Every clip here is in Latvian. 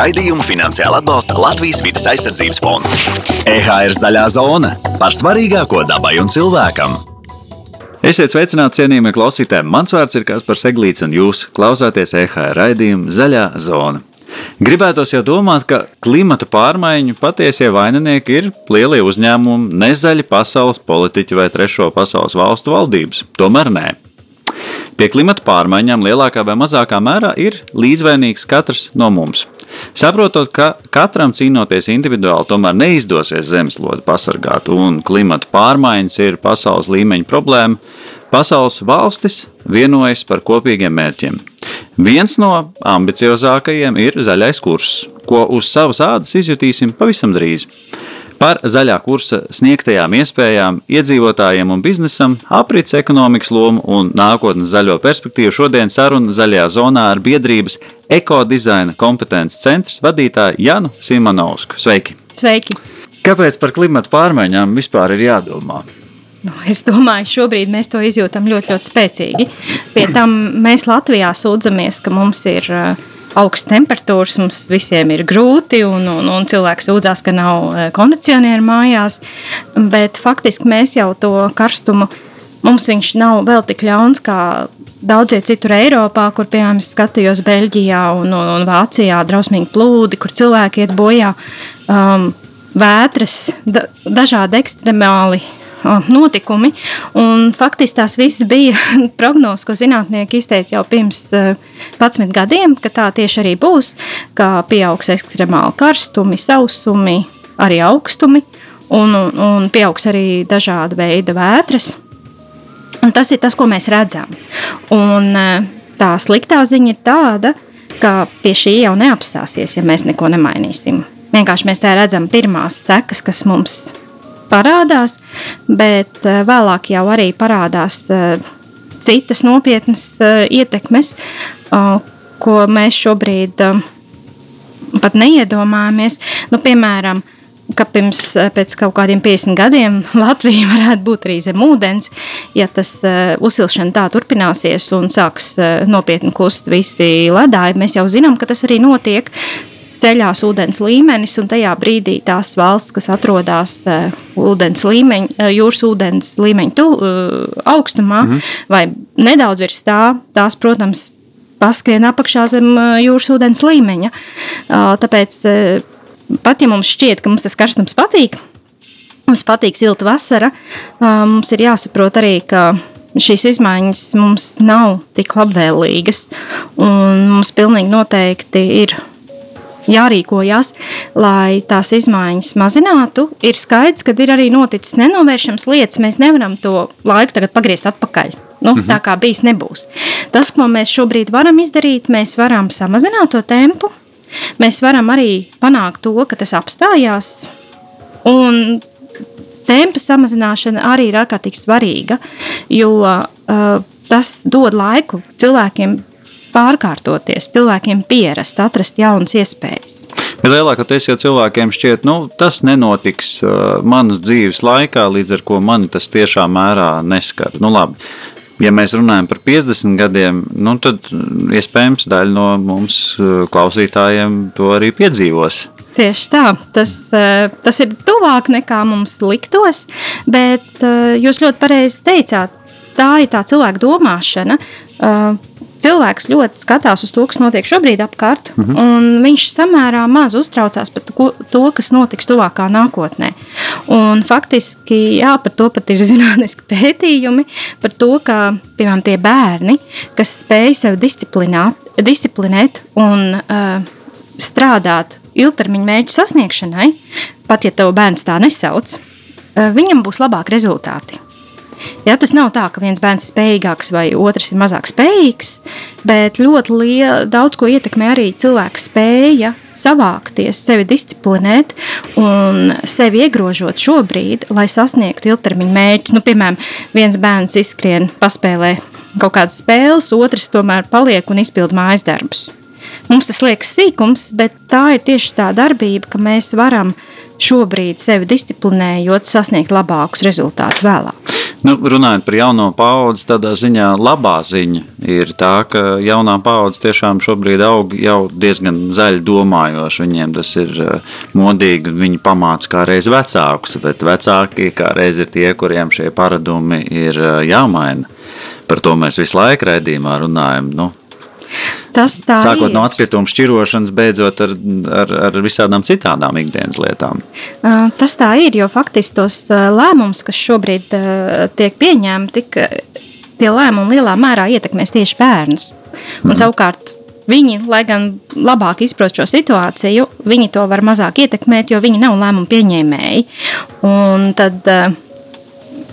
Raidījumu finansiāli atbalsta Latvijas vidas aizsardzības fonds. EHR zaļā zona par svarīgāko dabai un cilvēkam. Esiet sveicināti, cienījamie klausītāji! Mans vārds ir Kaspars Eglīts, un jūs klausāties EHR raidījumu Zaļā zona. Gribētos jau domāt, ka klimata pārmaiņu patiesie vaininieki ir lielie uzņēmumi, nezaļi pasaules politiķi vai trešo pasaules valstu valdības. Tomēr nē. Pie klimata pārmaiņām lielākā vai mazākā mērā ir līdzvainīgs katrs no mums. Saprotot, ka katram cīnoties individuāli, tomēr neizdosies zemeslodi pasargāt, un klimata pārmaiņas ir pasaules līmeņa problēma, pasaules valstis vienojas par kopīgiem mērķiem. Viens no ambiciozākajiem ir zaļais kurs, ko uz savas ādas izjutīsim pavisam drīz. Par zaļā kursa sniegtajām iespējām iedzīvotājiem un biznesam, aprits ekonomikas lomu un nākotnes zaļo perspektīvu šodien saruna zaļajā zonā ar biedrības ekodizaina kompetences centrs vadītāju Janu Simonovsku. Sveiki! Sveiki! Kāpēc par klimatu pārmaiņām vispār ir jādomā? Nu, es domāju, šobrīd mēs to izjūtam ļoti, ļoti spēcīgi. Pie tam mēs Latvijā sūdzamies, ka mums ir uh, augstas temperatūras, mums visiem ir grūti, un, un, un cilvēks sūdzās, ka nav eh, kondicionieru mājās. Bet faktiski mēs jau to karstumu, mums viņš nav vēl tik ļauns kā daudzie citur Eiropā, kur, piemēram, skatījos Beļģijā un, un, un Vācijā drausmīgi plūdi, kur cilvēki iet bojā. Um, vētras, da, dažādi ekstremāli notikumi. Un faktiski tās visas bija prognozes, ko zinātnieki izteica jau pirms 11 eh, gadiem, ka tā tieši arī būs, ka pieaugs ekstremāli karstumi, sausumi, arī augstumi, un, un, un pieaugs arī dažāda veida vētras. Un tas ir tas, ko mēs redzam. Un, eh, tā sliktā ziņa ir tāda, ka pie šī jau neapstāsies, ja mēs neko nemainīsim. Vienkārši mēs tā redzam pirmās sekas, kas mums parādās, bet eh, vēlāk jau arī parādās eh, citas nopietnas eh, ietekmes, ko mēs šobrīd pat neiedomājamies. Nu, piemēram, ka pirms kaut kādiem 50 gadiem Latvija varētu būt arī zem ūdens, ja tas uzsilšana tā turpināsies un sāks nopietni kust visi ledāji. Mēs jau zinām, ka tas arī notiek ceļās ūdens līmenis, un tajā brīdī tās valsts, kas atrodas uh, ūdens līmeņa, uh, jūras ūdens līmeņa tu, uh, augstumā mm -hmm. vai nedaudz virs tā, tās, protams, paskrien apakšā zem jūras ūdens līmeņa. Uh, tāpēc pat ja mums šķiet, ka mums tas karstums patīk, mums patīk silta vasara, uh, mums ir jāsaprot arī, ka šīs izmaiņas mums nav tik labvēlīgas. Mums pilnīgi noteikti ir jārīkojas, lai tās izmaiņas mazinātu. Ir skaidrs, ka ir arī noticis nenovēršams lietas. Mēs nevaram to laiku tagad pagriezt atpakaļ. Nu, mhm. Tā kā bijis, nebūs. Tas, ko mēs šobrīd varam izdarīt, mēs varam samazināt to tempu. Mēs varam arī panākt to, ka tas apstājās. Un tempa samazināšana arī ir ārkārtīgi svarīga, jo uh, tas dod laiku cilvēkiem pārkārtoties, cilvēkiem pierast, atrast jaunas iespējas. Bet lielākoties, ja cilvēkiem šķiet, nu, tas nenotiks uh, manas dzīves laikā, līdz ar to mani tas tiešā mērā neskar. Nu, labi. Ja mēs runājam par 50 gadiem, nu, tad iespējams daļa no mums uh, klausītājiem to arī piedzīvos. Tieši tā, tas, uh, tas ir tuvāk nekā mums liktos, bet uh, jūs ļoti pareizi teicāt, tā ir tā cilvēka domāšana cilvēks ļoti skatās uz to, kas notiek šobrīd apkārt, mm -hmm. un viņš samērā maz uztraucās par to, to kas notiks tuvākā nākotnē. Un faktiski, jā, par to pat ir zinātniski pētījumi, par to, ka, piemēram, tie bērni, kas spēj sevi disciplinēt un uh, strādāt ilgtermiņa mērķu sasniegšanai, pat ja tev bērns tā nesauc, uh, viņam būs labāki rezultāti. Ja, tas nav tā, ka viens bērns ir spējīgāks vai otrs ir mazāk spējīgs, bet ļoti liela, daudz ko ietekmē arī cilvēka spēja savākties, sevi disciplinēt un sevi iegrožot šobrīd, lai sasniegtu ilgtermiņa mērķus. Nu, piemēram, viens bērns izskrien, paspēlē kaut kādas spēles, otrs tomēr paliek un izpild mājas darbus. Mums tas liekas sīkums, bet tā ir tieši tā darbība, ka mēs varam šobrīd sevi disciplinējot, sasniegt labākus rezultātus vēlāk. Nu, runājot par jauno paudzi, tādā ziņā labā ziņa ir tā, ka jaunā paudze tiešām šobrīd aug jau diezgan zaļi domājoši. Viņiem tas ir uh, modīgi, viņi pamāca kā reiz vecākus, bet vecāki kā reiz ir tie, kuriem šie paradumi ir uh, jāmaina. Par to mēs visu laiku raidījumā runājam. Nu, Tas tā Sākot ir. no atkrituma šķirošanas, beidzot ar, ar, ar visādām citām ikdienas lietām. Tas tā ir, jo faktiski tos lēmumus, kas šobrīd tiek pieņemti, tie lēmumi lielā mērā ietekmēs tieši bērnus. Un savukārt viņi, lai gan labāk izprot šo situāciju, viņi to var mazāk ietekmēt, jo viņi nav lēmumu pieņēmēji. Un tad,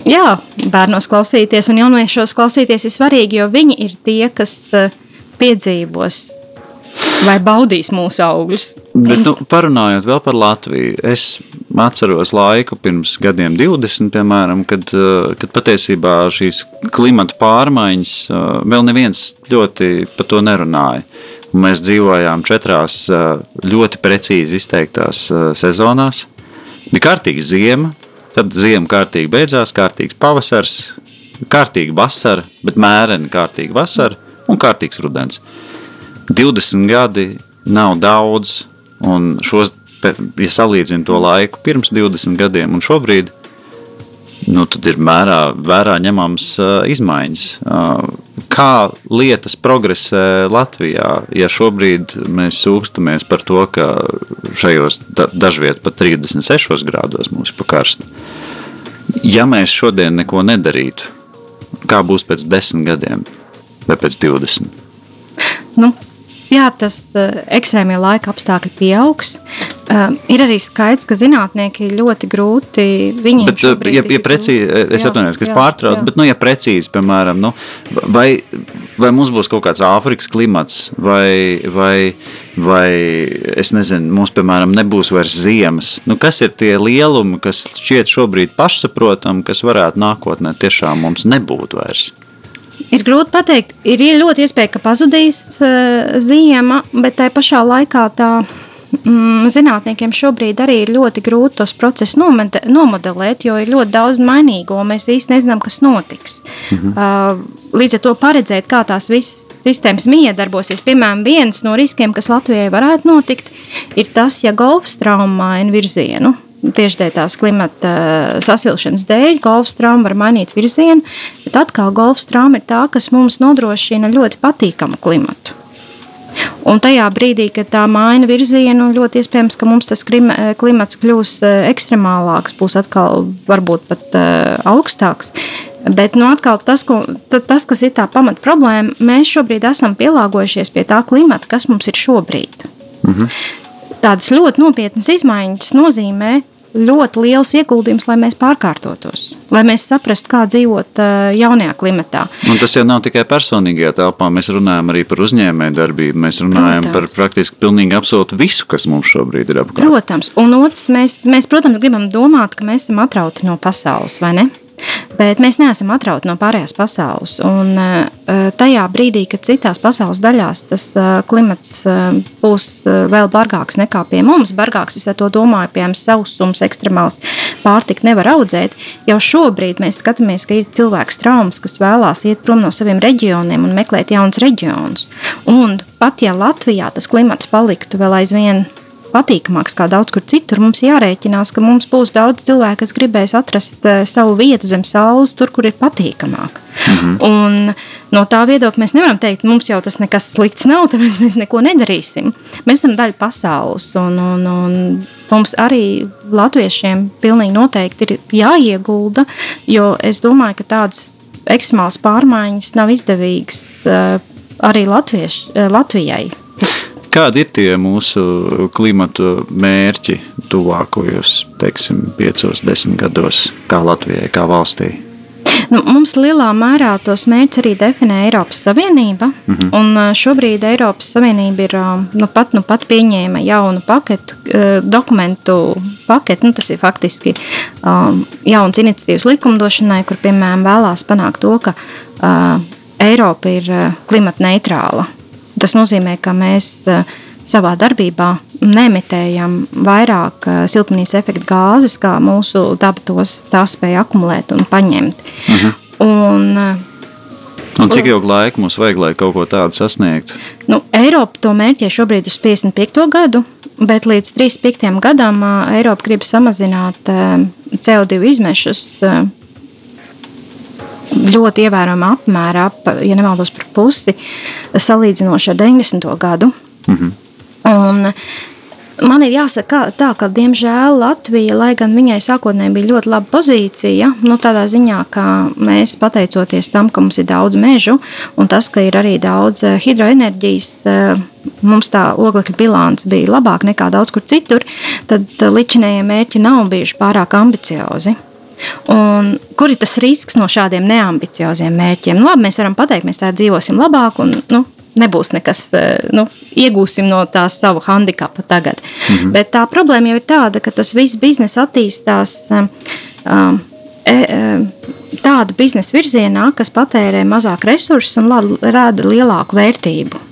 jā, bērnos klausīties un jauniešos klausīties ir svarīgi, jo viņi ir tie, kas uh, piedzīvos vai baudīs mūsu augļus. Bet, nu, parunājot vēl par Latviju, es atceros laiku pirms gadiem, 20, piemēram, kad, eh, kad patiesībā šīs klimata pārmaiņas eh, vēl neviens ļoti par to nerunāja. Un mēs dzīvojām četrās eh, ļoti precīzi izteiktās sezonās. Bija kārtīga ziema, tad ziema kārtīgi beidzās, kārtīgs pavasars, kārtīga vasara, bet mēreni kārtīga vasara un kārtīgs rudens. 20 gadi nav daudz, un šos, ja salīdzinu to laiku pirms 20 gadiem un šobrīd, nu, tad ir mērā, vērā ņemams uh, izmaiņas. Uh, kā lietas progresē Latvijā, ja šobrīd mēs sūkstamies par to, ka šajos da, dažviet pat 36 grādos mums ir pakarsta. Ja mēs šodien neko nedarītu, kā būs pēc 10 gadiem vai pēc 20? Nu, jā, tas uh, ekstrēmie laika apstākļi pieaugs. Uh, ir arī skaidrs, ka zinātnieki ļoti grūti. Viņiem Bet, šobrīd ja, ja precīzi, es atvainojos, ka es jā, pārtraucu, jā. bet, nu, ja precīzi, piemēram, nu, vai, vai mums būs kaut kāds Āfrikas klimats, vai, vai, vai es nezinu, mums, piemēram, nebūs vairs ziemas. Nu, kas ir tie lielumi, kas šķiet šobrīd pašsaprotami, kas varētu nākotnē tiešām mums nebūt vairs? Ir grūti pateikt, ir ļoti iespēja, ka pazudīs uh, ziema, bet tajā pašā laikā tā. Mm, zinātniekiem šobrīd arī ir ļoti grūti tos procesus nomodelēt, jo ir ļoti daudz mainīgo. un Mēs īsti nezinām, kas notiks. Mhm. Uh, līdz ar to paredzēt, kā tās visas sistēmas miedarbosies. Piemēram, viens no riskiem, kas Latvijai varētu notikt, ir tas, ja golfs trauma maina virzienu. Tieši tās klimata uh, sasilšanas dēļ golfs trauma var mainīt virzienu, bet atkal golfs trauma ir tā, kas mums nodrošina ļoti patīkamu klimatu. Un tajā brīdī, kad tā maina virzienu, ļoti iespējams, ka mums tas krim- klimats kļūs eh, ekstremālāks, būs atkal varbūt pat augstāks. Bet nu, atkal tas, ko, ta- tas, kas ir tā pamat problēma, mēs šobrīd esam pielāgojušies pie tā klimata, kas mums ir šobrīd. Tādas ļoti nopietnas izmaiņas nozīmē ļoti liels ieguldījums, lai mēs pārkārtotos, lai mēs saprastu, kā dzīvot uh, jaunajā klimatā. Un tas jau nav tikai personīgajā telpā. Mēs runājam arī par uzņēmēju darbību. Mēs runājam Protams. par praktiski pilnīgi absolūti visu, kas mums šobrīd ir apkārt. Protams, un otrs, mēs, mēs, protams, gribam domāt, ka mēs esam atrauti no pasaules, vai ne? Bet mēs neesam atrauti no pārējās pasaules. Un uh, tajā brīdī, kad citās pasaules daļās tas uh, klimats uh, būs vēl bargāks nekā pie mums, bargāks, es to domāju, piemēram, sausums, ekstremāls pārtika nevar audzēt. Jau šobrīd mēs skatāmies, ka ir cilvēks traumas, kas vēlās iet prom no saviem reģioniem un meklēt jaunus reģionus. Un pat ja Latvijā tas klimats paliktu vēl aizvien patīkamāks kā daudz kur citur, mums jārēķinās, ka mums būs daudz cilvēku, kas gribēs atrast eh, savu vietu zem saules, tur, kur ir patīkamāk. Mhm. Un no tā viedokļa mēs nevaram teikt, mums jau tas nekas slikts nav, tāpēc mēs neko nedarīsim. Mēs esam daļa pasaules, un, un, un mums arī latviešiem pilnīgi noteikti ir jāiegulda, jo es domāju, ka tādas ekstremālas pārmaiņas nav izdevīgas eh, arī Latvieš, eh, Latvijai. Kādi ir tie mūsu klimata mērķi tuvākajos, teiksim, piecos, desmit gados, kā Latvijai, kā valstī? Nu, mums lielā mērā tos mērķus arī definē Eiropas Savienība. Mm -hmm. un šobrīd Eiropas Savienība ir nu, pat, nu, pat pieņēma jaunu paketu, dokumentu paketu. Nu, tas ir faktiski um, jauns iniciatīvas likumdošanai, kur piemēram vēlās panākt to, ka uh, Eiropa ir klimata neitrāla. Tas nozīmē, ka mēs ā, savā darbībā nemitējam vairāk siltumnīca efekta gāzes, kā mūsu daba tos spēja akumulēt un paņemt. Uh Mhm. -huh. un, Un cik ilgu laiku mums vajag, lai kaut ko tādu sasniegtu? Nu, Eiropa to mērķē šobrīd uz 55. gadu, bet līdz 35. gadam Eiropa grib samazināt ā, CO2 izmešus ļoti ievērojamā apmērā, ap, ja nemaldos par pusi, salīdzinoši ar 90. gadu. Mhm. Un Man ir jāsaka, tā, ka, diemžēl, Latvija, lai gan viņai sākotnēji bija ļoti laba pozīcija, nu, tādā ziņā, ka mēs pateicoties tam, ka mums ir daudz mežu un tas, ka ir arī daudz eh, hidroenerģijas, eh, mums tā oglekļa bilants bija labāka nekā daudz kur citur, tad eh, līdzinējie mērķi nav bijuši pārāk ambiciozi. Un kur ir tas risks no šādiem neambicioziem mērķiem? Nu, labi, mēs varam pateikt, mēs tā dzīvosim labāk, un nu, nebūs nekas, nu, iegūsim no tā savu handikapu tagad. Mm -hmm. Bet tā problēma jau ir tāda, ka tas viss biznesa attīstās. Um, Tāda biznesa virzienā, kas patērē mazāk resursus un rada lielāku vērtību.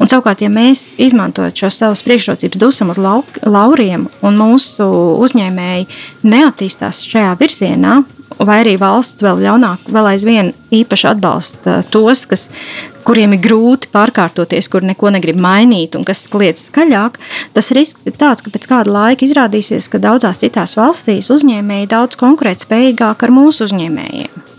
Un, savukārt, ja mēs izmantojam šos savus priekšrocības, dusam uz lauk, lauriem, un mūsu uzņēmēji neattīstās šajā virzienā, vai arī valsts vēl ļaunāk, vēl aizvien īpaši atbalsta tos, kas, kuriem ir grūti pārkārtoties, kur neko negrib mainīt un kas kliedz skaļāk, tas risks ir tāds, ka pēc kāda laika izrādīsies, ka daudzās citās valstīs uzņēmēji daudz konkurētspējīgāk ar mūsu uzņēmējiem.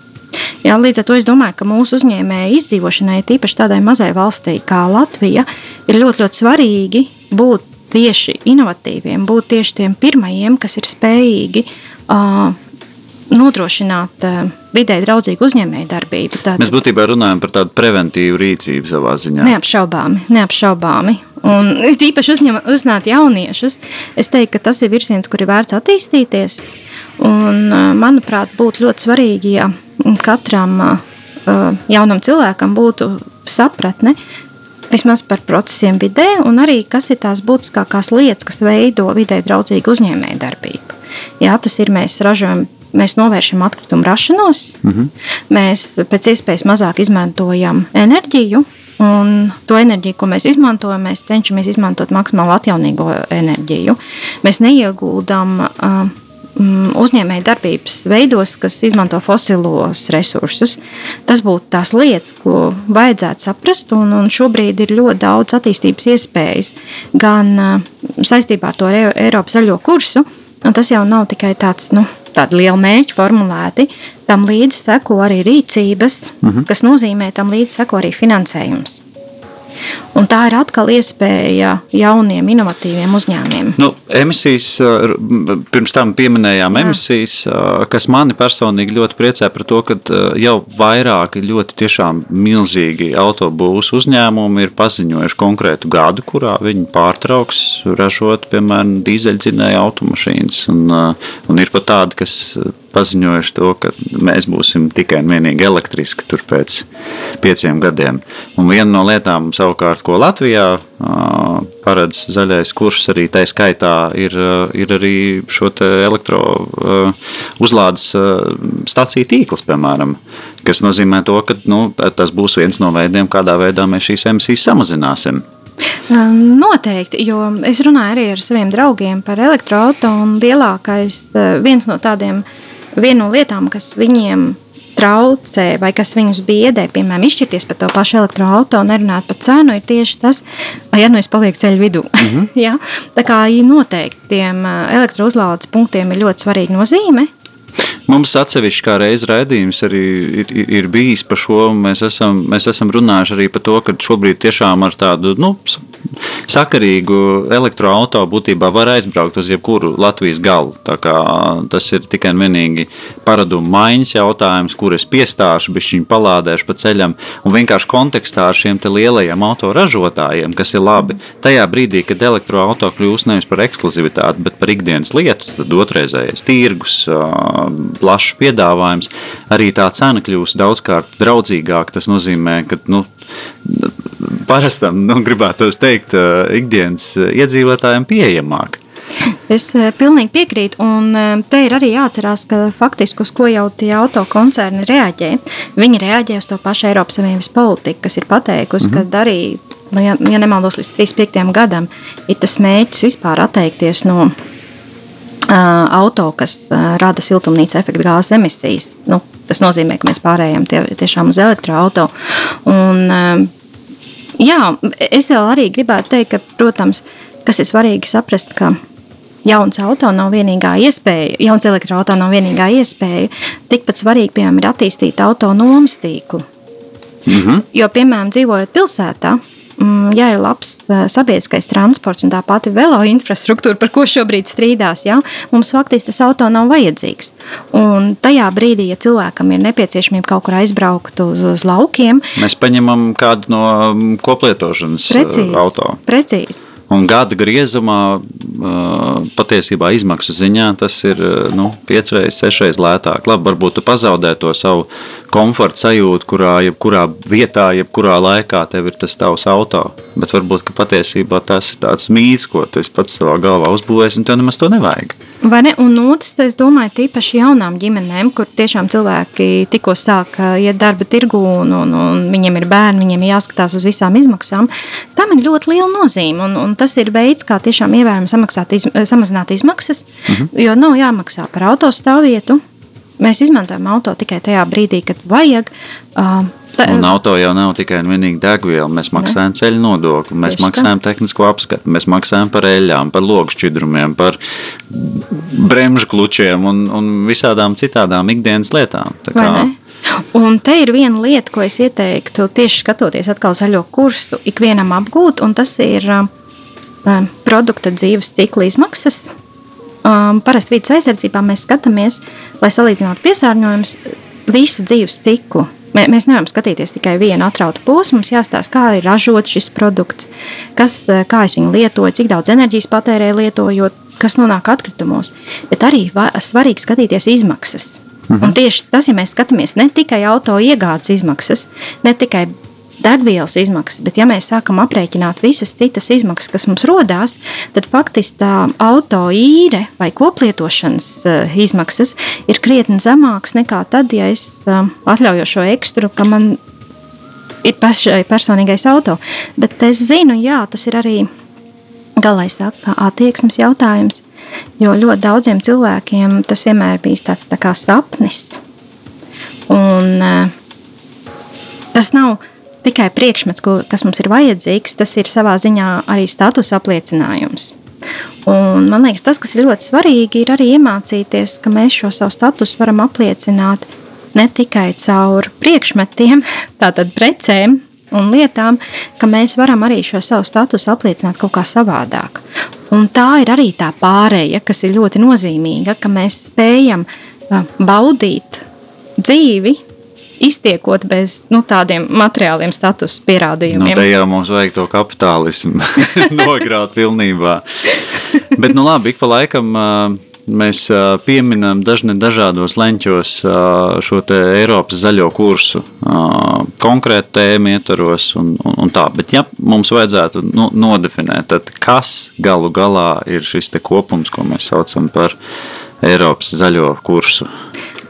Jā, līdz ar to es domāju, ka mūsu uzņēmēju izdzīvošanai, tīpaši tādai mazai valstī kā Latvija, ir ļoti, ļoti svarīgi būt tieši inovatīviem, būt tieši tiem pirmajiem, kas ir spējīgi uh, nodrošināt uh, vidē draudzīgu uzņēmēju darbību. Tātad, Mēs būtībā runājam par tādu preventīvu rīcību savā ziņā. Neapšaubāmi, neapšaubāmi. Un īpaši uzņem, uzzināt jauniešus, es teiktu, ka tas ir virziens, kur ir vērts attīstīties. Un, manuprāt, būtu ļoti svarīgi, ja katram jaunam cilvēkam būtu sapratne vismaz par procesiem vidē, un arī kas ir tās būtiskākās lietas, kas veido vidē draudzīgu uzņēmēju darbību. Jā, tas ir mēs ražojam mēs novēršam atkritumu rašanos, mm -hmm. mēs pēc iespējas mazāk izmantojam enerģiju. Un to enerģiju, ko mēs izmantojam, mēs cenšamies izmantot maksimāli atjaunīgo enerģiju. Mēs neieguldām uh, uzņēmēju darbības veidos, kas izmanto fosilos resursus. Tas būtu tās lietas, ko vajadzētu saprast. Un, un šobrīd ir ļoti daudz attīstības iespējas gan uh, saistībā ar to Eiropas zaļo kursu. Tas jau nav tikai tāds nu, tādi lieli mērķi formulēti, tam līdzi seko arī rīcības, uh -huh. kas nozīmē, tam līdzi seko arī finansējums. Un tā ir atkal iespēja jauniem, inovatīviem uzņēmumiem. Nu, emisijas, pirms tam pieminējām Jā. emisijas, kas mani personīgi ļoti priecē par to, ka jau vairāki ļoti tiešām milzīgi autobūvas uzņēmumi ir paziņojuši konkrētu gadu, kurā viņi pārtrauks ražot, piemēram, dīzeļdzinēju automašīnas. Un, un ir pat tādi, kas paziņojuši to, ka mēs būsim tikai un vienīgi elektriski tur pēc pieciem gadiem. Un viena no lietām, savukārt, ko Latvijā paredz zaļais kurs, arī tā skaitā ir, ir arī šo elektro uzlādes stāciju tīkls, piemēram, kas nozīmē to, ka nu, tas būs viens no veidiem, kādā veidā mēs šīs emisijas samazināsim. Noteikti, jo es runāju arī ar saviem draugiem par elektroautorātu, un lielākais viens no tādiem uh, viena no lietām, kas viņiem traucē vai kas viņus biedē, piemēram, izšķirties par to pašu elektroautorātu un nerunāt par cenu, ir tieši tas, ja nu es palieku ceļu vidū. Mm -hmm. ja? Tā kā noteikti tiem elektrouzlādes punktiem ir ļoti svarīga nozīme. Mums atsevišķi kā reizes raidījums arī ir, ir, ir bijis par šo. Mēs esam, mēs esam runājuši arī par to, ka šobrīd tiešām ar tādu nu, sakarīgu elektroautorātu būtībā var aizbraukt uz jebkuru Latvijas galu. Tas ir tikai un vienīgi paradumu maiņas jautājums, kur es piestāšu, bišķiņu palādēšu pa ceļam un vienkārši kontekstā ar šiem lielajiem autoražotājiem, kas ir labi. Tajā brīdī, kad elektroautorāta kļūst nevis par ekskluzivitāti, bet par ikdienas lietu, tad otrreizējais tirgus plašs piedāvājums, arī tā cena kļūst daudzkārt draudzīgāka. Tas nozīmē, ka nu, parastam, nu, gribētu teikt, ikdienas iedzīvotājiem pieejamāk. Es uh, pilnīgi piekrītu, un uh, te ir arī jāatcerās, ka faktiski uz ko jau tie autokoncerni reaģē. Viņi reaģē uz to pašu Eiropas Savienības politiku, kas ir pateikusi, mm -hmm. ka arī, ja, ja nemaldos, līdz 35. gadam ir tas mērķis vispār atteikties no auto, kas rada siltumnīca efekta gāzes emisijas. Nu, tas nozīmē, ka mēs pārējām tie, tiešām uz elektroautorātu. Jā, es vēl arī gribētu teikt, ka, protams, kas ir svarīgi saprast, ka jauns auto nav vienīgā iespēja, jauns elektroautorāts nav vienīgā iespēja. Tikpat svarīgi, piemēram, ir attīstīt auto nomas tīklu. Mm -hmm. Jo, piemēram, dzīvojot pilsētā, ja ir labs sabiedriskais transports un tā pati velo infrastruktūra, par ko šobrīd strīdās, ja, mums faktiski tas auto nav vajadzīgs. Un tajā brīdī, ja cilvēkam ir nepieciešamība kaut kur aizbraukt uz, uz laukiem, mēs paņemam kādu no mm, koplietošanas precīzi, auto. Precīzi. Un gada griezumā patiesībā izmaksu ziņā tas ir nu, 5 reizes, 6 reizes lētāk. Labi, varbūt tu pazaudē to savu komforta sajūtu, kurā jebkurā vietā, jebkurā laikā tev ir tas tavs auto. Bet varbūt patiesībā tas ir tāds mīts, ko tu pats savā galvā uzbūvēsi, un tev nemaz to nevajag. Vai ne? Un otrs, es domāju, tīpaši jaunām ģimenēm, kur tiešām cilvēki tikko sāk iet darba tirgu un, un, un viņiem ir bērni, viņiem jāskatās uz visām izmaksām. Tam ir ļoti liela nozīme. Un, un tas ir veids, kā tiešām ievērojami iz, samazināt izmaksas, uh mhm. jo nav jāmaksā par autostāvvietu. Mēs izmantojam auto tikai tajā brīdī, kad vajag. Uh, Tā, un auto jau nav tikai un vienīgi degviela. Mēs maksājam ne? ceļu nodokli, mēs Tieši maksājam tā. tehnisko apskatu, mēs maksājam par eļļām, par lokšķidrumiem, par bremžu klučiem un, un visādām citādām ikdienas lietām. Un te ir viena lieta, ko es ieteiktu tieši skatoties atkal zaļo kursu, ikvienam apgūt, un tas ir uh, produkta dzīves cikla izmaksas. Um, parasti vidas aizsardzībā mēs skatāmies, lai salīdzinātu piesārņojumus visu dzīves ciklu. Mēs nevaram skatīties tikai vienu atrautu posmu. Mums jāstāsta, kā ir ražots šis produkts, kas, eh, kā es viņu lietoju, cik daudz enerģijas patērēju lietojot, kas nonāk atkritumos. Bet arī svarīgi skatīties izmaksas. Mhm. Un tieši tas, ja mēs skatāmies ne tikai auto iegādes izmaksas, ne tikai degvielas izmaksas, bet ja mēs sākam aprēķināt visas citas izmaksas, kas mums rodās, tad faktiski tā auto īre vai koplietošanas uh, izmaksas ir krietni zemākas nekā tad, ja es uh, atļauju šo ekstru, ka man ir pašai personīgais auto. Bet es zinu, jā, tas ir arī galai saka, attieksmes jautājums. Jo ļoti daudziem cilvēkiem tas vienmēr bijis tāds tā kā sapnis. Un, uh, tas nav tikai priekšmets, ko, kas mums ir vajadzīgs, tas ir savā ziņā arī status apliecinājums. Un, man liekas, tas, kas ir ļoti svarīgi, ir arī iemācīties, ka mēs šo savu statusu varam apliecināt ne tikai caur priekšmetiem, tātad precēm un lietām, ka mēs varam arī šo savu statusu apliecināt kaut kā savādāk. Un tā ir arī tā pārēja, kas ir ļoti nozīmīga, ka mēs spējam baudīt dzīvi iztiekot bez nu, tādiem materiāliem status pierādījumiem. Nu, te jau mums vajag to kapitālismu nograut pilnībā. Bet, nu labi, ik pa laikam mēs pieminam dažne dažādos leņķos šo Eiropas zaļo kursu, konkrētu tēmu ietvaros un, un, un tā. Bet, ja mums vajadzētu nu, nodefinēt, tad kas galu galā ir šis kopums, ko mēs saucam par Eiropas zaļo kursu?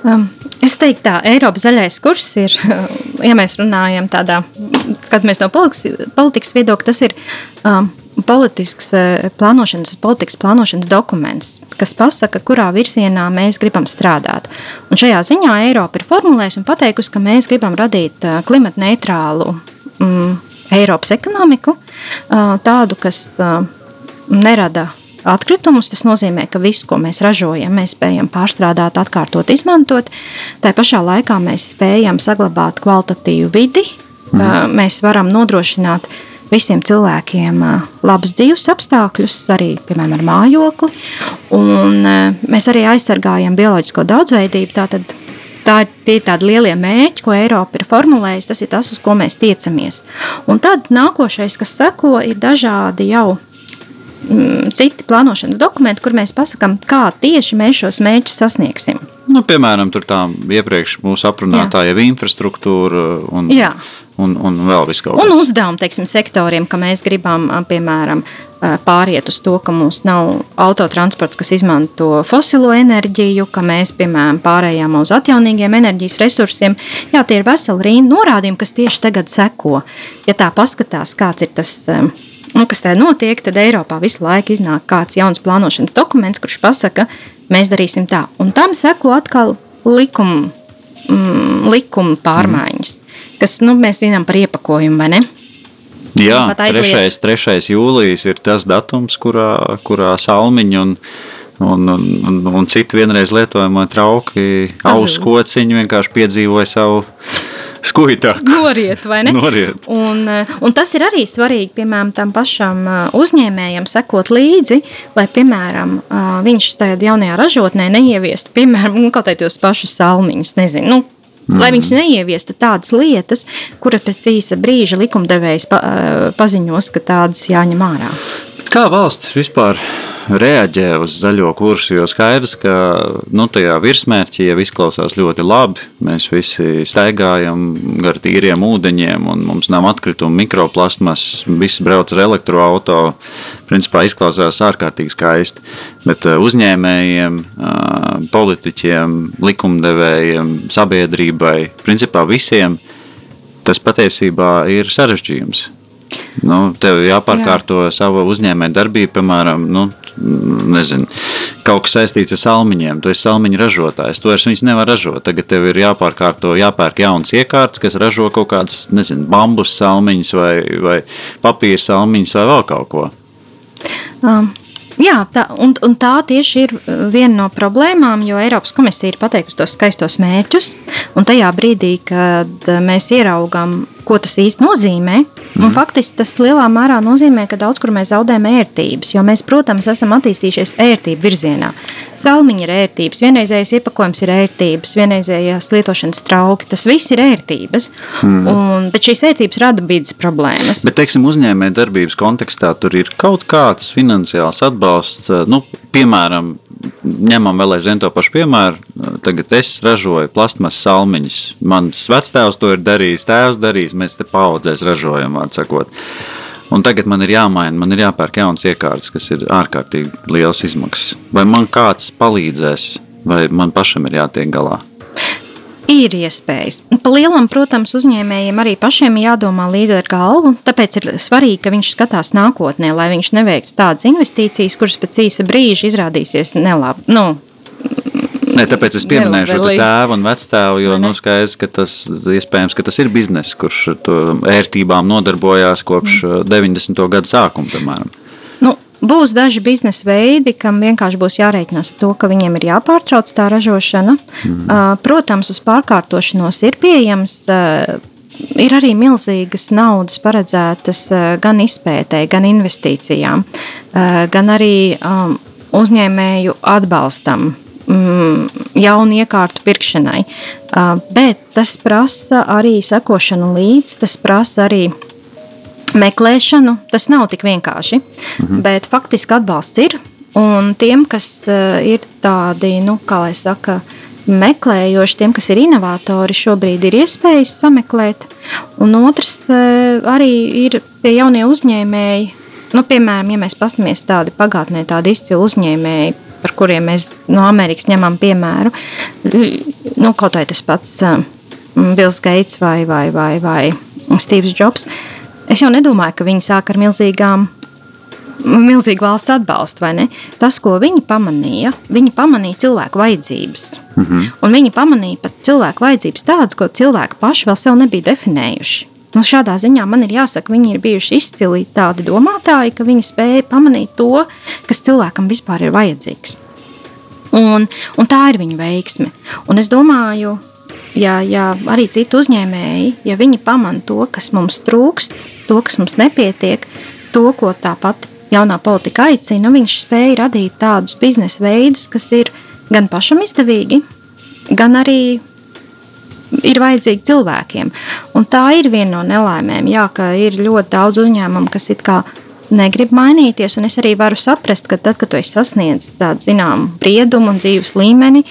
Um, Es teiktu, tā Eiropas zaļais kurs ir, ja mēs runājam tādā, skatāmies no politikas, politikas viedokļa, tas ir um, politisks uh, plānošanas, politikas plānošanas dokuments, kas pasaka, kurā virzienā mēs gribam strādāt. Un šajā ziņā Eiropa ir formulējusi un pateikusi, ka mēs gribam radīt uh, klimata neitrālu um, Eiropas ekonomiku, uh, tādu, kas nerada atkritumus. Tas nozīmē, ka visu, ko mēs ražojam, mēs spējam pārstrādāt, atkārtot, izmantot. Tā pašā laikā mēs spējam saglabāt kvalitatīvu vidi. Mhm. Mēs varam nodrošināt visiem cilvēkiem labus dzīves apstākļus, arī piemēram ar mājokli. Un mēs arī aizsargājam bioloģisko daudzveidību. Tātad tā ir tie tādi lielie mērķi, ko Eiropa ir formulējusi. Tas ir tas, uz ko mēs tiecamies. Un tad nākošais, kas seko, ir dažādi jau citi plānošanas dokumenti, kur mēs pasakām, kā tieši mēs šos mērķus sasniegsim. Nu, piemēram, tur tā iepriekš mūsu aprunātā jau infrastruktūra un, Jā. un, un vēl viss kaut kas. Un uzdevumi, teiksim, sektoriem, ka mēs gribam, piemēram, pāriet uz to, ka mums nav autotransports, kas izmanto fosilo enerģiju, ka mēs, piemēram, pārējām uz atjaunīgiem enerģijas resursiem. Jā, tie ir veseli rīni norādījumi, kas tieši tagad seko. Ja tā paskatās, kāds ir tas. Nu, kas tā notiek, tad Eiropā visu laiku iznāk kāds jauns plānošanas dokuments, kurš pasaka, mēs darīsim tā. Un tam seko atkal likuma, mm, likuma pārmaiņas, kas nu, mēs zinām par iepakojumu, vai ne? Jā, 3. 3. jūlijas ir tas datums, kurā, kurā salmiņi un, un, un, un, citi vienreiz lietojamie trauki, auskociņi vienkārši piedzīvoja savu skuitāk. Noriet, vai ne? Noriet. Un, un tas ir arī svarīgi, piemēram, tam pašam uzņēmējam sekot līdzi, lai, piemēram, viņš tajā jaunajā ražotnē neieviestu, piemēram, nu, kaut kādus pašus salmiņus, nezinu, nu, Mm. Lai viņš neieviestu tādas lietas, kuras pēc īsa brīža likumdevējs pa, paziņos, ka tādas jāņem ārā. Kā valsts vispār reaģē uz zaļo kursu. Jo skaidrs, ka nu, tajā virsmērķī jau izklausās ļoti labi. Mēs visi staigājam gar tīriem ūdeņiem, un mums nav atkritumu mikroplasmas. Visi brauc ar elektroautorātu. Principā izklausās ārkārtīgi skaisti. Bet uh, uzņēmējiem, uh, politiķiem, likumdevējiem, sabiedrībai, principā visiem tas patiesībā ir sarežģījums. Nu, tev jāpārkārto Jā. sava uzņēmēja darbība, piemēram, nu, nezinu, kaut kas saistīts ar salmiņiem. Tu esi salmiņu ražotājs, to viņus nevar ražot. Tagad tev ir jāpārkārto, jāpērk jauns iekārts, kas ražo kaut kādas, nezinu, bambus salmiņus vai, vai papīra salmiņus vai vēl kaut ko. Um. Jā, tā, un, un tā tieši ir viena no problēmām, jo Eiropas komisija ir pateikusi tos skaistos mērķus. Un tajā brīdī, kad mēs ieraugām, ko tas īsti nozīmē. Un faktiski tas lielā mērā nozīmē, ka daudz kur mēs zaudējam ērtības, jo mēs, protams, esam attīstījušies ērtību virzienā. Salmiņa ir ērtības, vienreizējais iepakojums ir ērtības, vienreizējās lietošanas trauki. Tas viss ir ērtības. Mm. Un, bet šīs ērtības rada vidas problēmas. Bet, teiksim, uzņēmē darbības kontekstā tur ir kaut kāds finansiāls atbalsts, nu, piemēram, ņemam vēl aizvien to pašu piemēru. Tagad es ražoju plastmasas salmiņus. Mans vectēvs to ir darījis, tēvs darījis, mēs te paudzēs ražojam, vārds sakot. Un tagad man ir jāmaina, man ir jāpērk jauns iekārts, kas ir ārkārtīgi liels izmaksas. Vai man kāds palīdzēs, vai man pašam ir jātiek galā? Ir iespējas. Pa lielam, protams, uzņēmējiem arī pašiem jādomā līdzi ar galvu. Tāpēc ir svarīgi, ka viņš skatās nākotnē, lai viņš neveiktu tādas investīcijas, kuras pēc īsa brīža izrādīsies nelabi. Nu, Ne, tāpēc es pieminēju šo tēvu un vectēvu, jo nu, skaidrs, ka tas, iespējams, ka tas ir bizness, kurš ar to ērtībām nodarbojās kopš mm. 90. gada sākuma, piemēram. Nu, Būs daži biznesa veidi, kam vienkārši būs jārēķinās ar to, ka viņiem ir jāpārtrauc tā ražošana. Mm. Protams, uz pārkārtošanos ir pieejams. Ir arī milzīgas naudas paredzētas gan izpētēji, gan investīcijām, gan arī uzņēmēju atbalstam mm, jaunu iekārtu pirkšanai. Bet tas prasa arī sekošanu līdzi, tas prasa arī meklēšanu. Tas nav tik vienkārši, mhm. bet faktiski atbalsts ir. Un tiem, kas ir tādi, nu, kā lai saka, meklējoši, tiem, kas ir inovatori, šobrīd ir iespējas sameklēt. Un otrs arī ir tie jaunie uzņēmēji. Nu, piemēram, ja mēs paskatāmies tādi pagātnē, tādi izcili uzņēmēji, par kuriem mēs no Amerikas ņemam piemēru. Nu, kaut vai tas pats Bills Gates vai, vai, vai, vai Steve's Jobs. Es jau nedomāju, ka viņi sāk ar milzīgām milzīgu valsts atbalstu, vai ne? Tas, ko viņi pamanīja, viņi pamanīja cilvēku vajadzības. Mm -hmm. Un viņi pamanīja pat cilvēku vajadzības tādas, ko cilvēki paši vēl sev nebija definējuši. Nu, šādā ziņā man ir jāsaka, viņi ir bijuši izcili tādi domātāji, ka viņi spēja pamanīt to, kas cilvēkam vispār ir vajadzīgs. Un, un tā ir viņu veiksme. Un es domāju, ja, ja arī citu uzņēmēji, ja viņi pamana to, kas mums trūkst, to, kas mums nepietiek, to, ko tāpat jaunā politika aicina, viņš spēja radīt tādus biznesa veidus, kas ir gan pašam izdevīgi, gan arī ir vajadzīgi cilvēkiem. Un tā ir viena no nelaimēm, jā, ka ir ļoti daudz uzņēmumu, kas it kā negrib mainīties. Un es arī varu saprast, ka tad, kad tu esi sasniedzis tādu zināmu briedumu un dzīves līmeni,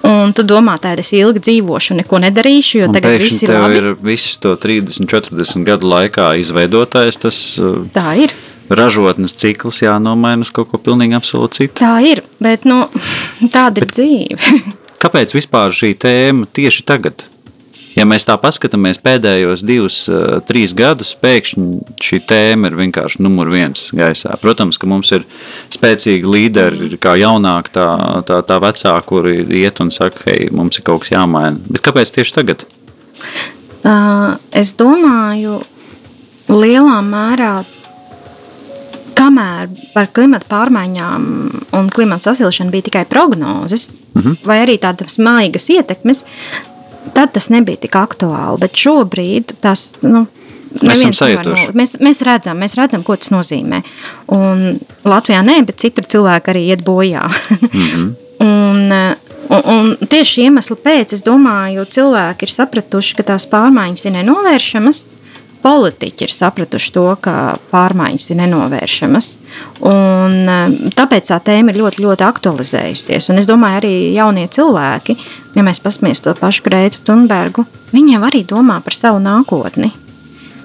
Un tu domā, tā es ilgi dzīvošu, neko nedarīšu, jo un tagad viss ir labi. ir viss to 30, 40 gadu laikā izveidotais. Tas, tā ir. ražotnes cikls jānomaina uz kaut ko pilnīgi absolūti citu. Tā ir, bet nu, tāda ir dzīve. Kāpēc vispār šī tēma tieši tagad? Ja mēs tā paskatāmies pēdējos divus, eh, trīs gadus, pēkšņi šī tēma ir vienkārši numur viens gaisā. Protams, ka mums ir spēcīgi līderi, kā jaunāki, tā, tā, tā vecāki, kuri iet un saka, hei, mums ir kaut kas jāmaina. Bet kāpēc tieši tagad? Es domāju, lielā mērā kamēr par klimatu pārmaiņām un klimatu sasilšanu bija tikai prognozes, mm -hmm. vai arī tādas maigas ietekmes, tad tas nebija tik aktuāli. Bet šobrīd tas. Nu, Mēs, no, mēs, mēs, redzam, mēs redzam, ko tas nozīmē. Un Latvijā nē, bet citur cilvēki arī iet bojā. mm -hmm. un, un, un tieši iemeslu pēc, es domāju, cilvēki ir sapratuši, ka tās pārmaiņas ir nenovēršamas politiķi ir sapratuši to, ka pārmaiņas ir nenovēršamas. Un, eh, tāpēc tā tēma ir ļoti, ļoti aktualizējusies. Un es domāju, arī jaunie cilvēki, ja mēs paskatāmies to pašu Grētu Thunbergu, viņiem arī domā par savu nākotni.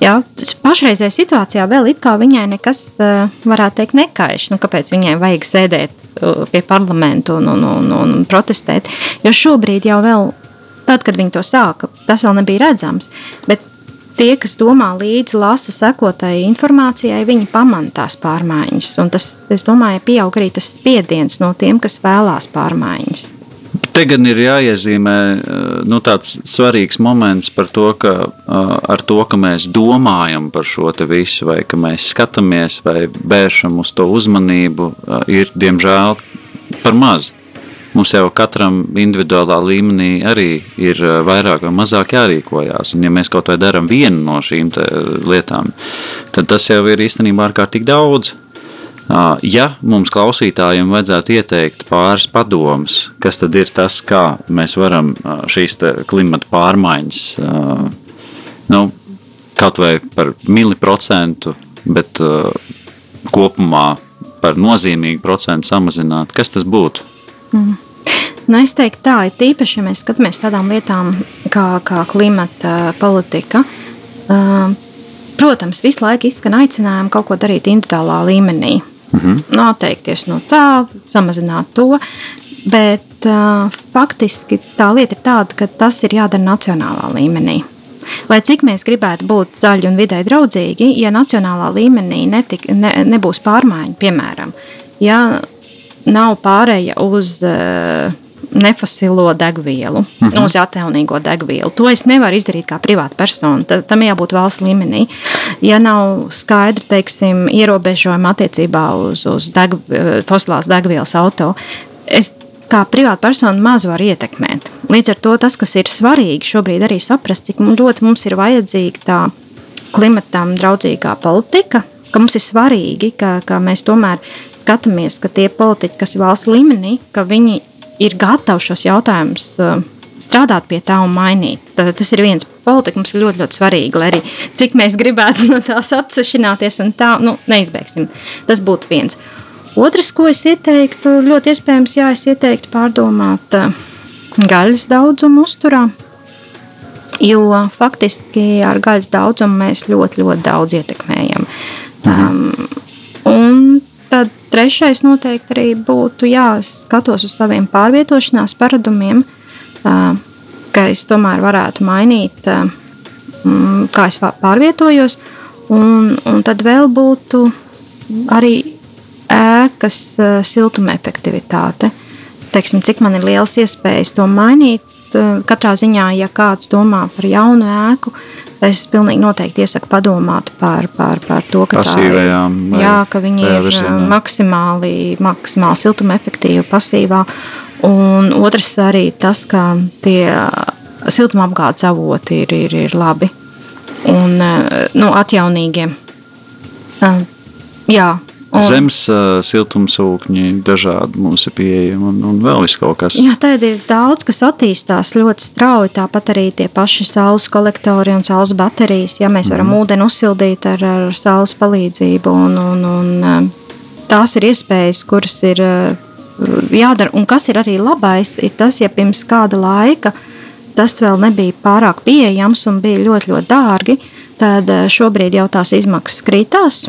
Jā, pašreizējā situācijā vēl it kā viņai nekas, eh, varētu teikt, nekaiš. Nu, kāpēc viņai vajag sēdēt eh, pie parlamenta un, un, un, un protestēt? Jo šobrīd jau vēl, tad, kad viņi to sāka, tas vēl nebija redzams. Bet tie, kas domā līdzi, lasa sekotai informācijai, viņi pamana tās pārmaiņas. Un tas, es domāju, pieaug arī tas spiediens no tiem, kas vēlās pārmaiņas. Te gan ir jāiezīmē eh, nu, tāds svarīgs moments par to, ka eh, ar to, ka mēs domājam par šo visu, vai ka mēs skatāmies vai vēršam uz to uzmanību, eh, ir diemžēl par maz mums jau katram individuālā līmenī arī ir eh, vairāk vai mazāk jārīkojās. Un, ja mēs kaut vai darām vienu no šīm lietām, tad tas jau ir īstenībā ārkārtīgi daudz. Ja mums klausītājiem vajadzētu ieteikt pāris padomus, kas tad ir tas, kā mēs varam šīs klimata pārmaiņas, nu, kaut vai par miliprocentu, bet kopumā par nozīmīgu procentu samazināt, kas tas būtu? Mm. Nu, es teiktu, tā ir tīpaši, ja mēs skatāmies tādām lietām kā, kā klimata politika. Protams, visu laiku izskan aicinājumi kaut ko darīt individuālā līmenī. Mm -hmm. Noteikties no tā, samazināt to. Bet uh, faktiski tā lieta ir tāda, ka tas ir jādara nacionālā līmenī. Lai cik mēs gribētu būt zaļi un vidē draudzīgi, ja nacionālā līmenī netik, ne, nebūs pārmaiņu, piemēram, ja nav pārēja uz uh, nefosilo degvielu, mhm. -huh. uz atjaunīgo degvielu. To es nevaru izdarīt kā privāta persona. Tam jābūt valsts līmenī. Ja nav skaidri teiksim, ierobežojumi attiecībā uz, uz deg, fosilās degvielas auto, es kā privāta persona maz var ietekmēt. Līdz ar to tas, kas ir svarīgi šobrīd, arī saprast, cik ļoti mums ir vajadzīga tā klimatam draudzīgā politika, ka mums ir svarīgi, ka, ka mēs tomēr skatāmies, ka tie politiķi, kas ir valsts līmenī, ka viņi ir gatavi šos jautājumus uh, strādāt pie tā un mainīt. Tad tas ir viens politika, mums ir ļoti, ļoti svarīgi, lai arī cik mēs gribētu no tās atsevišķināties un tā, nu, neizbēgsim. Tas būtu viens. Otrs, ko es ieteiktu, ļoti iespējams, jā, es ieteiktu pārdomāt uh, gaļas daudzumu uzturā. Jo faktiski ar gaļas daudzumu mēs ļoti, ļoti daudz ietekmējam. Mhm. Um, un trešais noteikti arī būtu jāskatos uz saviem pārvietošanās paradumiem, ka es tomēr varētu mainīt, kā es pārvietojos. Un, un tad vēl būtu arī ēkas siltuma efektivitāte. Teiksim, cik man ir liels iespējas to mainīt. Katrā ziņā, ja kāds domā par jaunu ēku, Es pilnīgi noteikti iesaku padomāt par, par, par to, ka, Pasīvajām, ir, jā, ka viņi ir virzienā. maksimāli, maksimāli siltuma efektīvi, pasīvā. Un otrs arī tas, ka tie siltuma apgādes avoti ir, ir, ir labi un nu, atjaunīgie. Jā, Un, Zemes uh, siltumsūkņi dažādi mums ir pieejami un, un vēl kaut kas. Jā, tad ir daudz, kas attīstās ļoti strauji. Tāpat arī tie paši saules kolektori un saules baterijas. Ja mēs varam mm. ūdeni uzsildīt ar, ar saules palīdzību, un, un, un tās ir iespējas, kuras ir jādara. Un kas ir arī labais, ir tas, ja pirms kāda laika tas vēl nebija pārāk pieejams un bija ļoti, ļoti dārgi, tad šobrīd jau tās izmaksas krītās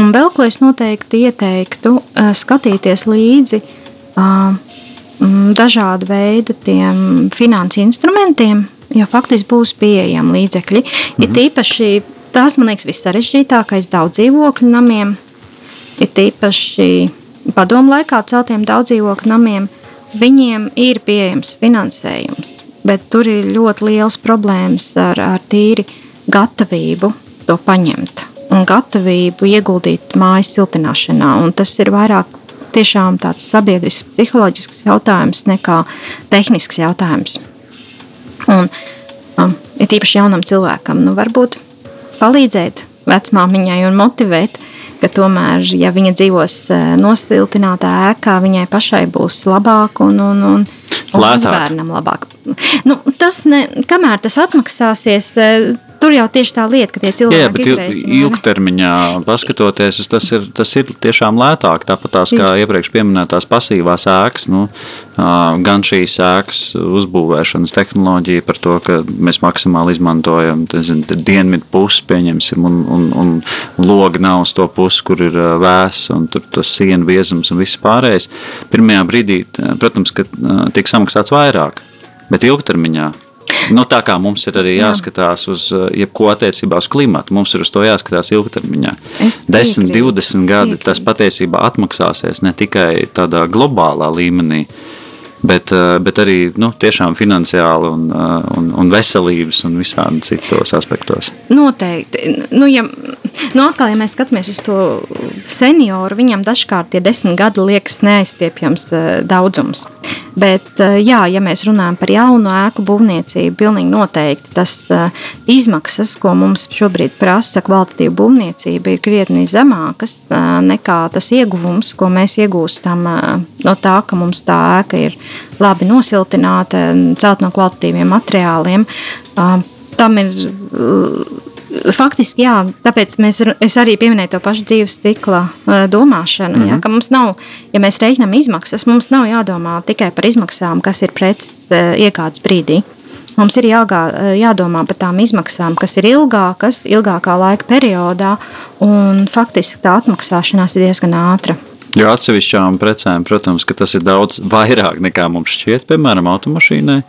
Un vēl ko es noteikti ieteiktu, uh, skatīties līdzi dažādu veidu finansu instrumentiem, jo faktiski būs pieejami līdzekļi. Mhm. Ir tīpaši tas, man liekas, vissarežģītākais daudz dzīvokļu namiem, ir tīpaši padomu laikā celtiem daudz dzīvokļu namiem. Viņiem ir pieejams finansējums, bet tur ir ļoti liels problēmas ar, ar tīri gatavību to paņemt un gatavību ieguldīt mājas siltināšanā. Un tas ir vairāk tiešām tāds sabiedrisks, psiholoģisks jautājums nekā tehnisks jautājums. Un, um, ir īpaši jaunam cilvēkam, nu, varbūt palīdzēt vecmāmiņai un motivēt, ka tomēr, ja viņa dzīvos uh, nosiltinātā ēkā, viņai pašai būs labāk un, un, un, un bērnam labāk. Nu, tas ne, kamēr tas atmaksāsies, uh, Tur jau tieši tā lieta, ka tie cilvēki ir. Jā, bet ilgtermiņā paskatoties, tas ir, tas ir tiešām lētāk. Tāpat tās kā iepriekš minētās pasīvās ēkas, nu, gan šīs ēkas uzbūvēšanas tehnoloģija par to, ka mēs maksimāli izmantojam dienvidu pusi, pieņemsim, un, un, un logi nav uz to pusi, kur ir vēss, un tur tas sienu biezums un viss pārējais. Pirmajā brīdī, protams, ka tiek samaksāts vairāk, bet ilgtermiņā Nu, tā kā mums ir arī jāskatās uz uh, jebko attiecībā uz klimatu, mums ir uz to jāskatās ilgtermiņā. 10, 20 gadi tas patiesībā atmaksāsies ne tikai tādā globālā līmenī, bet, uh, bet arī nu, tiešām finansiāli un, uh, un, un veselības un visādi citos aspektos. Noteikti. Nu, ja, nu, atkal, ja mēs skatāmies uz to senioru, viņam dažkārt tie desmit gadi liekas neaizstiepjams daudzums. Bet, jā, ja mēs runājam par jaunu ēku būvniecību, pilnīgi noteikti tas izmaksas, ko mums šobrīd prasa kvalitatīva būvniecība, ir krietni zemākas nekā tas ieguvums, ko mēs iegūstam no tā, ka mums tā ēka ir labi nosiltināta, celt no kvalitatīviem materiāliem. Tam ir faktiski, jā, tāpēc mēs, es arī pieminēju to pašu dzīves cikla domāšanu. Mm -hmm. jā, mhm. mums nav, ja mēs rēķinām izmaksas, mums nav jādomā tikai par izmaksām, kas ir preces iegādes brīdī. Mums ir jāgā, jādomā par tām izmaksām, kas ir ilgākas, ilgākā laika periodā, un faktiski tā atmaksāšanās ir diezgan ātra. Jo atsevišķām precēm, protams, tas ir daudz vairāk nekā mums šķiet, piemēram, automašīnai.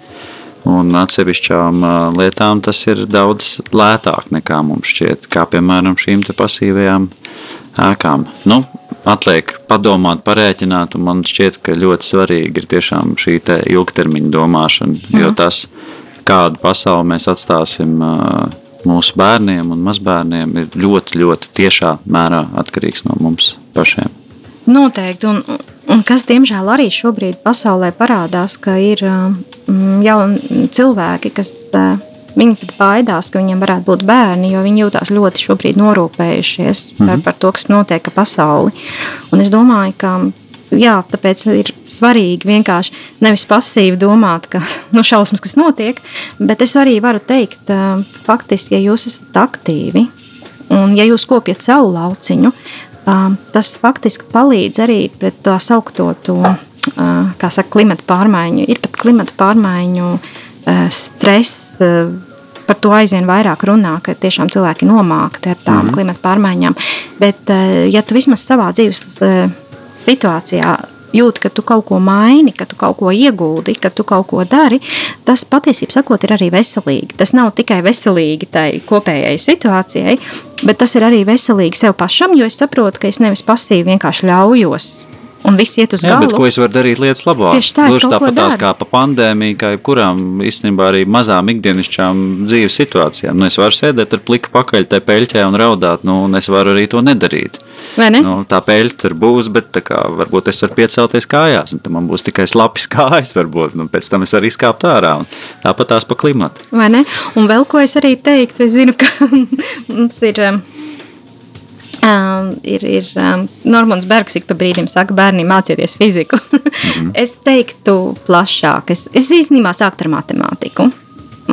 Un atsevišķām lietām tas ir daudz lētāk nekā mums šķiet, kā piemēram šīm pasīvajām ēkām. Nu, atliek padomāt, parēķināt, un man šķiet, ka ļoti svarīgi ir tiešām šī ilgtermiņa domāšana. Mhm. Jo tas, kādu pasauli mēs atstāsim mūsu bērniem un mazbērniem, ir ļoti, ļoti tiešā mērā atkarīgs no mums pašiem. Noteikti. Un, un kas, diemžēl, arī šobrīd pasaulē parādās, ka ir jauni cilvēki, kas uh, viņi pat baidās, ka viņiem varētu būt bērni, jo viņi jūtas ļoti šobrīd norūpējušies mm -hmm. par, par to, kas notiek ar pasauli. Un es domāju, ka jā, tāpēc ir svarīgi vienkārši nevis pasīvi domāt, ka nu, šausmas, kas notiek, bet es arī varu teikt, uh, faktiski, ja jūs esat aktīvi un ja jūs kopjat savu lauciņu, tas faktiski palīdz arī pret tā saukto to, kā saka, klimata pārmaiņu. Ir pat klimata pārmaiņu stress. Par to aizvien vairāk runā, ka tiešām cilvēki nomākti ar tām mm. klimata pārmaiņām. Bet, ja tu vismaz savā dzīves situācijā jūti, ka tu kaut ko maini, ka tu kaut ko ieguldi, ka tu kaut ko dari, tas patiesībā sakot, ir arī veselīgi. Tas nav tikai veselīgi tai kopējai situācijai, bet tas ir arī veselīgi sev pašam, jo es saprotu, ka es nevis pasīvi vienkārši ļaujos un viss iet uz galu. Jā, bet ko es varu darīt lietas labā? Tieši tā, Gluži tāpat tās kā pa pandēmiju, kā jebkurām īstenībā arī mazām ikdienišķām dzīves situācijām. Nu, es varu sēdēt ar pliku pakaļ te peļķē un raudāt, nu, un es varu arī to nedarīt. Ne? Nu, tā peļķa tur būs, bet kā, varbūt es varu piecelties kājās, un man būs tikai slapjas kājas, varbūt, un pēc tam es arī skāptu ārā. Tāpat tās pa klimatu. Vai ne? Un vēl ko es arī teiktu, es zinu, ka mums ir. Um, ir ir um, Normons Bergs, ik pa brīdim saka, bērniem mācieties fiziku. mm es teiktu plašāk, es, es īstenībā sāktu ar matemātiku.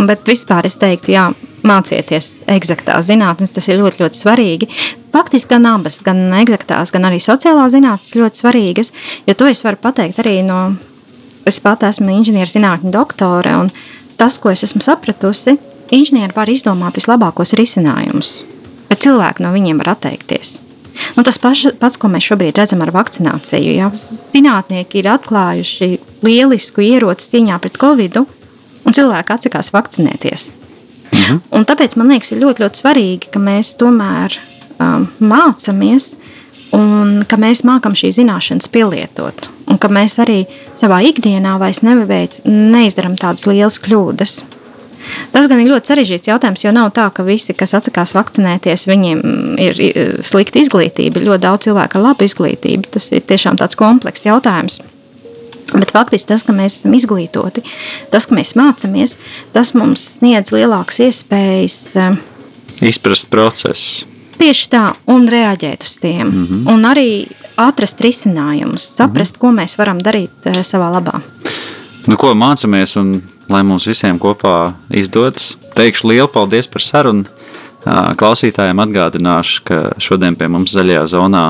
Bet vispār es teiktu, jā, mācieties eksaktās zinātnes, tas ir ļoti, ļoti svarīgi. Faktiski gan abas, gan eksaktās, gan arī sociālās zinātnes ļoti svarīgas, jo to es varu pateikt arī no, es pat esmu inženierzinātņu doktore, un tas, ko es esmu sapratusi, inženieri var izdomāt vislabākos risinājumus bet cilvēki no viņiem var atteikties. Nu, tas paš, pats, ko mēs šobrīd redzam ar vakcināciju, ja zinātnieki ir atklājuši lielisku ieroci cīņā pret covid, un cilvēki atsakās vakcinēties. Mhm. Un tāpēc man liekas, ir ļoti, ļoti svarīgi, ka mēs tomēr um, mācāmies un ka mēs mākam šīs zināšanas pielietot. Un ka mēs arī savā ikdienā vairs neveic, neizdarām tādas lielas kļūdas. Tas gan ir ļoti sarežģīts jautājums, jo nav tā, ka visi, kas atsakās vakcinēties, viņiem ir slikta izglītība. Ļoti daudz cilvēku ar labu izglītību. Tas ir tiešām tāds komplekss jautājums. Bet faktiski tas, ka mēs esam izglītoti, tas, ka mēs mācāmies, tas mums sniedz lielākas iespējas eh, izprast procesu. Tieši tā, un reaģēt uz tiem. Mm -hmm. Un arī atrast risinājumus, saprast, mm -hmm. ko mēs varam darīt eh, savā labā. Nu, ko mācāmies, un lai mums visiem kopā izdodas. Teikšu lielu paldies par sarunu. Klausītājiem atgādināšu, ka šodien pie mums zaļajā zonā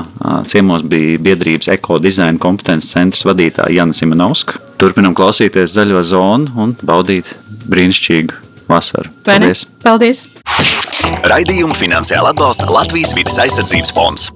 ciemos bija biedrības ekodizaina kompetences centra vadītāja Jana Simonovska. Turpinam klausīties zaļo zonu un baudīt brīnišķīgu vasaru. Paldies! Paldies. Raidījumu finansiāli atbalsta Latvijas vidas aizsardzības fonds.